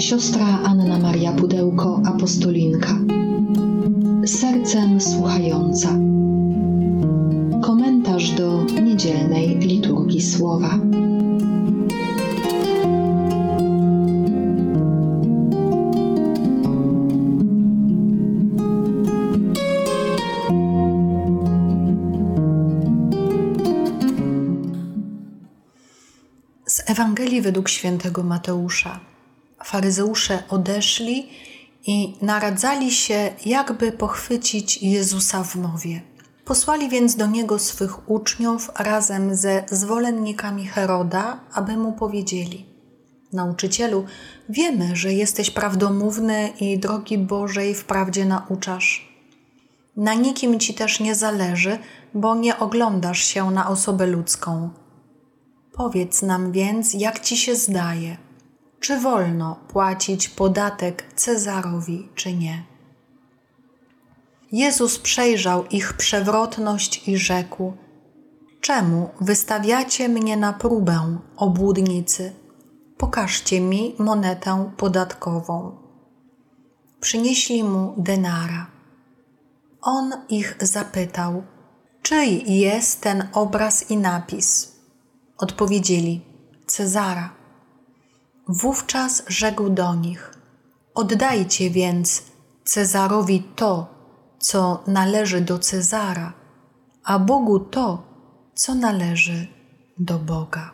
Siostra Anna Maria Pudełko, apostolinka. Sercem słuchająca. Komentarz do niedzielnej liturgii słowa. Z Ewangelii według świętego Mateusza. Faryzeusze odeszli i naradzali się, jakby pochwycić Jezusa w mowie. Posłali więc do niego swych uczniów razem ze zwolennikami Heroda, aby mu powiedzieli: Nauczycielu, wiemy, że jesteś prawdomówny i drogi Bożej wprawdzie nauczasz. Na nikim ci też nie zależy, bo nie oglądasz się na osobę ludzką. Powiedz nam więc, jak ci się zdaje – czy wolno płacić podatek Cezarowi, czy nie. Jezus przejrzał ich przewrotność i rzekł: Czemu wystawiacie mnie na próbę, obłudnicy? Pokażcie mi monetę podatkową. Przynieśli mu denara. On ich zapytał: Czyj jest ten obraz i napis? Odpowiedzieli: Cezara. Wówczas rzekł do nich: Oddajcie więc Cezarowi to, co należy do Cezara, a Bogu to, co należy do Boga.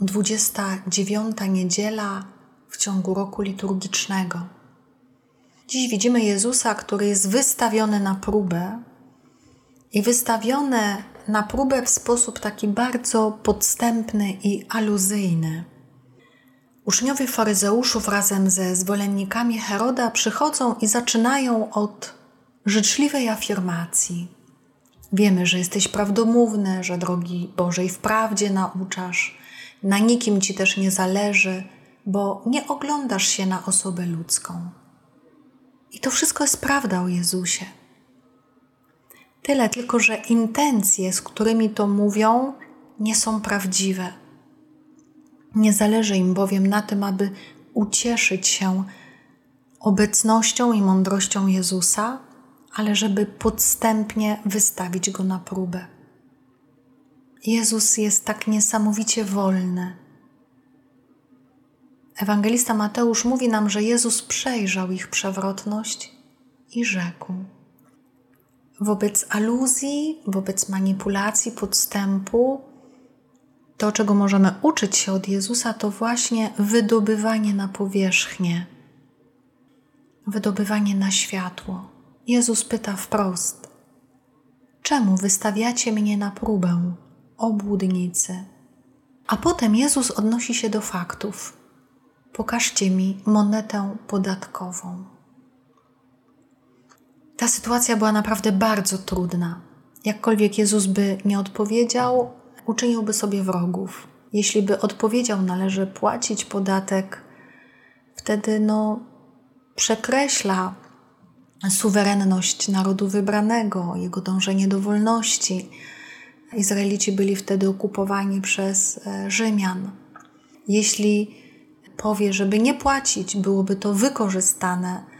29. niedziela w ciągu roku liturgicznego. Dziś widzimy Jezusa, który jest wystawiony na próbę i wystawione na próbę w sposób taki bardzo podstępny i aluzyjny. Uczniowie faryzeuszów razem ze zwolennikami Heroda przychodzą i zaczynają od życzliwej afirmacji. Wiemy, że jesteś prawdomówny, że drogi Bożej wprawdzie nauczasz, na nikim ci też nie zależy, bo nie oglądasz się na osobę ludzką. I to wszystko jest prawda o Jezusie. Tyle tylko, że intencje, z którymi to mówią, nie są prawdziwe. Nie zależy im bowiem na tym, aby ucieszyć się obecnością i mądrością Jezusa, ale żeby podstępnie wystawić go na próbę. Jezus jest tak niesamowicie wolny. Ewangelista Mateusz mówi nam, że Jezus przejrzał ich przewrotność i rzekł: wobec aluzji, wobec manipulacji, podstępu, to, czego możemy uczyć się od Jezusa, to właśnie wydobywanie na powierzchnię, wydobywanie na światło. Jezus pyta wprost: Czemu wystawiacie mnie na próbę, obłudnicy? A potem Jezus odnosi się do faktów. Pokażcie mi monetę podatkową. Ta sytuacja była naprawdę bardzo trudna. Jakkolwiek Jezus by nie odpowiedział, uczyniłby sobie wrogów. Jeśli by odpowiedział, należy płacić podatek, wtedy no, przekreśla suwerenność narodu wybranego, jego dążenie do wolności. Izraelici byli wtedy okupowani przez e, Rzymian. Jeśli powie, żeby nie płacić, byłoby to wykorzystane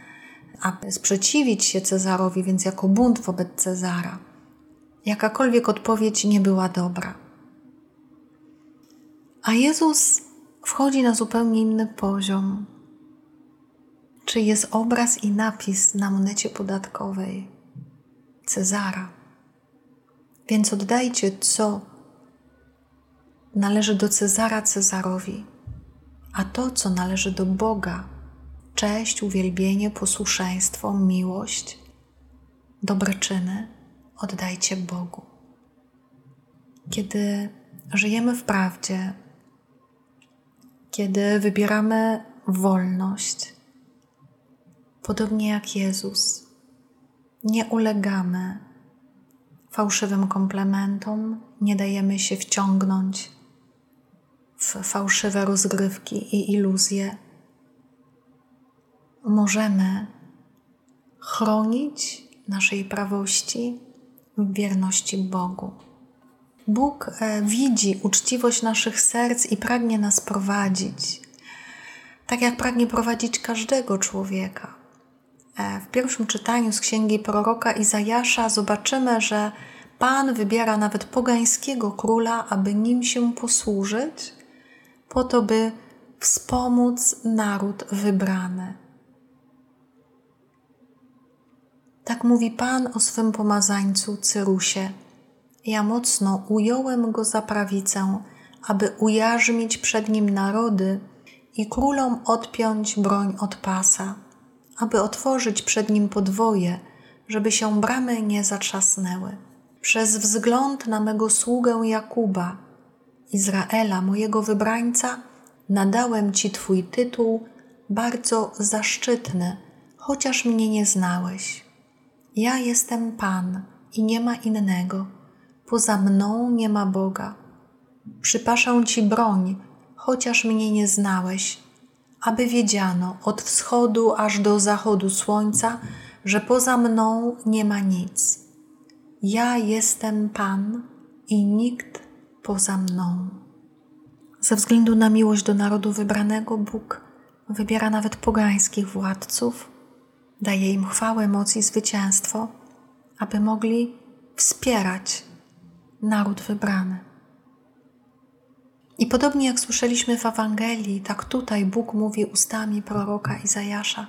aby sprzeciwić się Cezarowi, więc jako bunt wobec Cezara. Jakakolwiek odpowiedź nie była dobra. A Jezus wchodzi na zupełnie inny poziom. Czy jest obraz i napis na monecie podatkowej Cezara? Więc oddajcie, co należy do Cezara Cezarowi, a to, co należy do Boga, cześć, uwielbienie, posłuszeństwo, miłość, dobre czyny oddajcie Bogu. Kiedy żyjemy w prawdzie, kiedy wybieramy wolność, podobnie jak Jezus, nie ulegamy fałszywym komplementom, nie dajemy się wciągnąć w fałszywe rozgrywki i iluzje możemy chronić naszej prawości w wierności Bogu. Bóg e, widzi uczciwość naszych serc i pragnie nas prowadzić, tak jak pragnie prowadzić każdego człowieka. E, w pierwszym czytaniu z księgi proroka Izajasza zobaczymy, że Pan wybiera nawet pogańskiego króla, aby nim się posłużyć, po to, by wspomóc naród wybrany. Tak mówi Pan o swym pomazańcu Cyrusie. Ja mocno ująłem go za prawicę, aby ujarzmić przed nim narody i królom odpiąć broń od pasa, aby otworzyć przed nim podwoje, żeby się bramy nie zatrzasnęły. Przez wzgląd na mego sługę Jakuba, Izraela, mojego wybrańca, nadałem Ci Twój tytuł, bardzo zaszczytny, chociaż mnie nie znałeś. Ja jestem Pan i nie ma innego. Poza mną nie ma Boga. Przypaszę Ci broń, chociaż mnie nie znałeś, aby wiedziano od wschodu aż do zachodu słońca, że poza mną nie ma nic. Ja jestem Pan i nikt poza mną. Ze względu na miłość do narodu wybranego, Bóg wybiera nawet pogańskich władców, daje im chwałę, moc i zwycięstwo, aby mogli wspierać naród wybrany. I podobnie jak słyszeliśmy w Ewangelii, tak tutaj Bóg mówi ustami proroka Izajasza: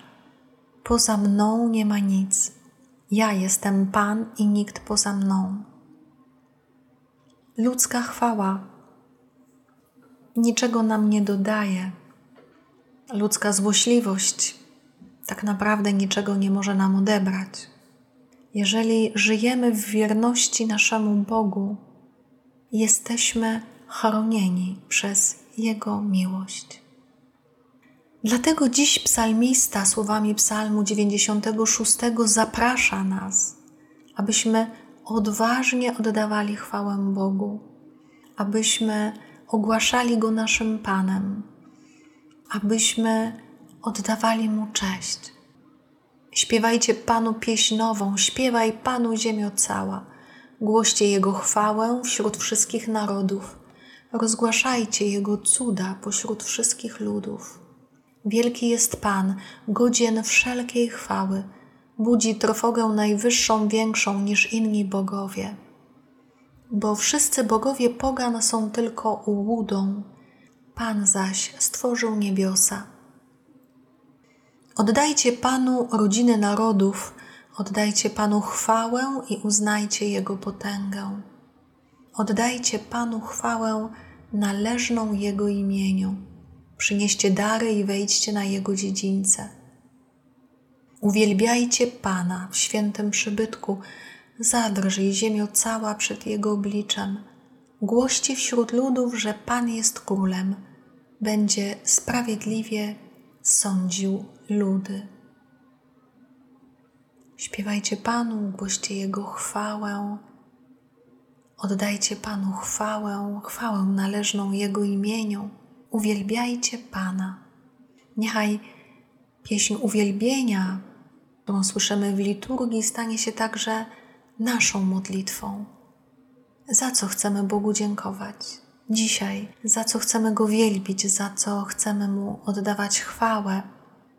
Poza mną nie ma nic. Ja jestem Pan i nikt poza mną. Ludzka chwała niczego nam nie dodaje. Ludzka złośliwość tak naprawdę niczego nie może nam odebrać. Jeżeli żyjemy w wierności naszemu Bogu, jesteśmy chronieni przez Jego miłość. Dlatego dziś psalmista słowami Psalmu 96 zaprasza nas, abyśmy odważnie oddawali chwałę Bogu, abyśmy ogłaszali Go naszym Panem, abyśmy oddawali Mu cześć. Śpiewajcie Panu pieśń nową, śpiewaj Panu ziemio cała, głoście Jego chwałę wśród wszystkich narodów, rozgłaszajcie Jego cuda pośród wszystkich ludów. Wielki jest Pan, godzien wszelkiej chwały, budzi trwogę najwyższą, większą niż inni bogowie. Bo wszyscy bogowie pogan są tylko ułudą, Pan zaś stworzył niebiosa. Oddajcie Panu rodziny narodów, oddajcie Panu chwałę i uznajcie Jego potęgę. Oddajcie Panu chwałę należną Jego imieniu. Przynieście dary i wejdźcie na Jego dziedzińce. Uwielbiajcie Pana w świętym przybytku, zadrżyj ziemio cała przed Jego obliczem. Głoście wśród ludów, że Pan jest królem, będzie sprawiedliwie sądził ludy. Śpiewajcie Panu, głoście Jego chwałę. Oddajcie Panu chwałę, chwałę należną Jego imieniu. Uwielbiajcie Pana. Niechaj pieśń uwielbienia, którą słyszymy w liturgii, stanie się także naszą modlitwą. Za co chcemy Bogu dziękować? Dzisiaj, za co chcemy Go wielbić, za co chcemy Mu oddawać chwałę,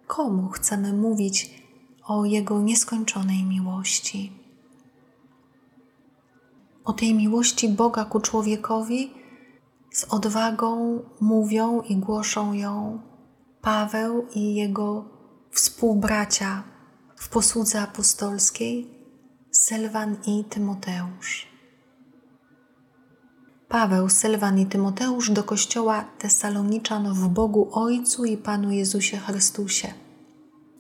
komu chcemy mówić o Jego nieskończonej miłości. O tej miłości Boga ku człowiekowi z odwagą mówią i głoszą ją Paweł i jego współbracia w posłudze apostolskiej Sylwan i Tymoteusz. Paweł, Sylwan i Tymoteusz do kościoła Tesaloniczan w Bogu Ojcu i Panu Jezusie Chrystusie.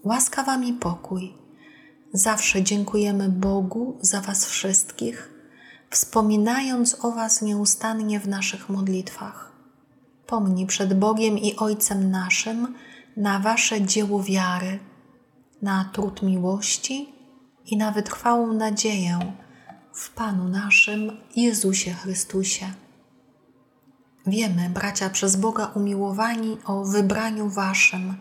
Łaska Wam i pokój. Zawsze dziękujemy Bogu za Was wszystkich, wspominając o Was nieustannie w naszych modlitwach. Pomnij przed Bogiem i Ojcem naszym na Wasze dzieło wiary, na trud miłości i na wytrwałą nadzieję w Panu naszym Jezusie Chrystusie. Wiemy, bracia, przez Boga umiłowani o wybraniu Waszym,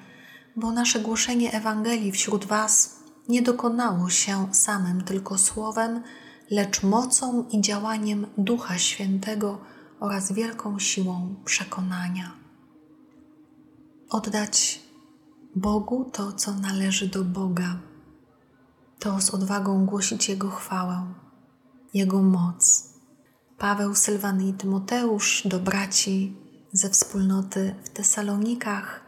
bo nasze głoszenie Ewangelii wśród Was nie dokonało się samym tylko słowem, lecz mocą i działaniem Ducha Świętego oraz wielką siłą przekonania. Oddać Bogu to, co należy do Boga, to z odwagą głosić Jego chwałę, Jego moc. Paweł, Sylwan i Tymoteusz do braci ze wspólnoty w Tesalonikach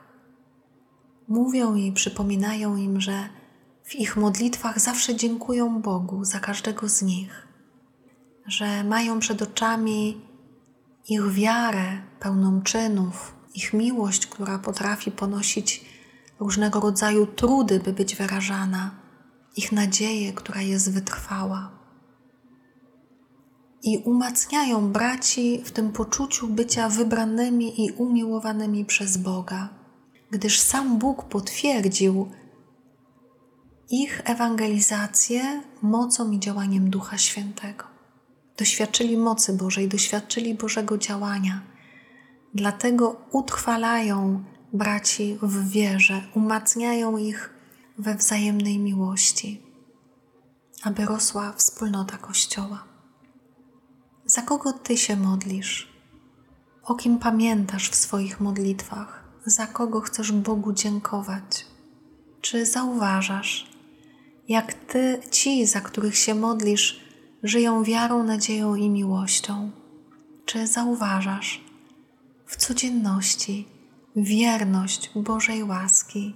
mówią i przypominają im, że w ich modlitwach zawsze dziękują Bogu za każdego z nich, że mają przed oczami ich wiarę pełną czynów, ich miłość, która potrafi ponosić różnego rodzaju trudy, by być wyrażana, ich nadzieję, która jest wytrwała. I umacniają braci w tym poczuciu bycia wybranymi i umiłowanymi przez Boga, gdyż sam Bóg potwierdził, ich ewangelizację mocą i działaniem Ducha Świętego. Doświadczyli mocy Bożej, doświadczyli Bożego działania. Dlatego utrwalają braci w wierze, umacniają ich we wzajemnej miłości, aby rosła wspólnota Kościoła. Za kogo Ty się modlisz? O kim pamiętasz w swoich modlitwach? Za kogo chcesz Bogu dziękować? Czy zauważasz, jak Ty, ci, za których się modlisz, żyją wiarą, nadzieją i miłością. Czy zauważasz w codzienności wierność Bożej łaski?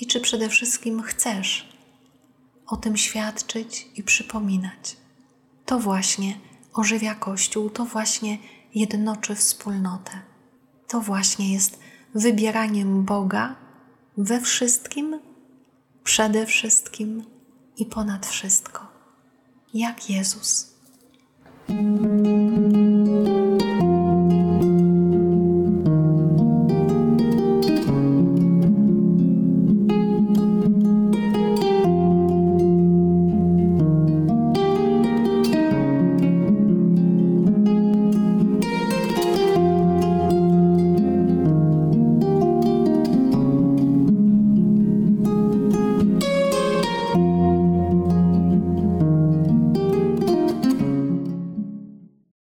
I czy przede wszystkim chcesz o tym świadczyć i przypominać? To właśnie ożywia Kościół, to właśnie jednoczy wspólnotę. To właśnie jest wybieraniem Boga we wszystkim przede wszystkim i ponad wszystko, jak Jezus.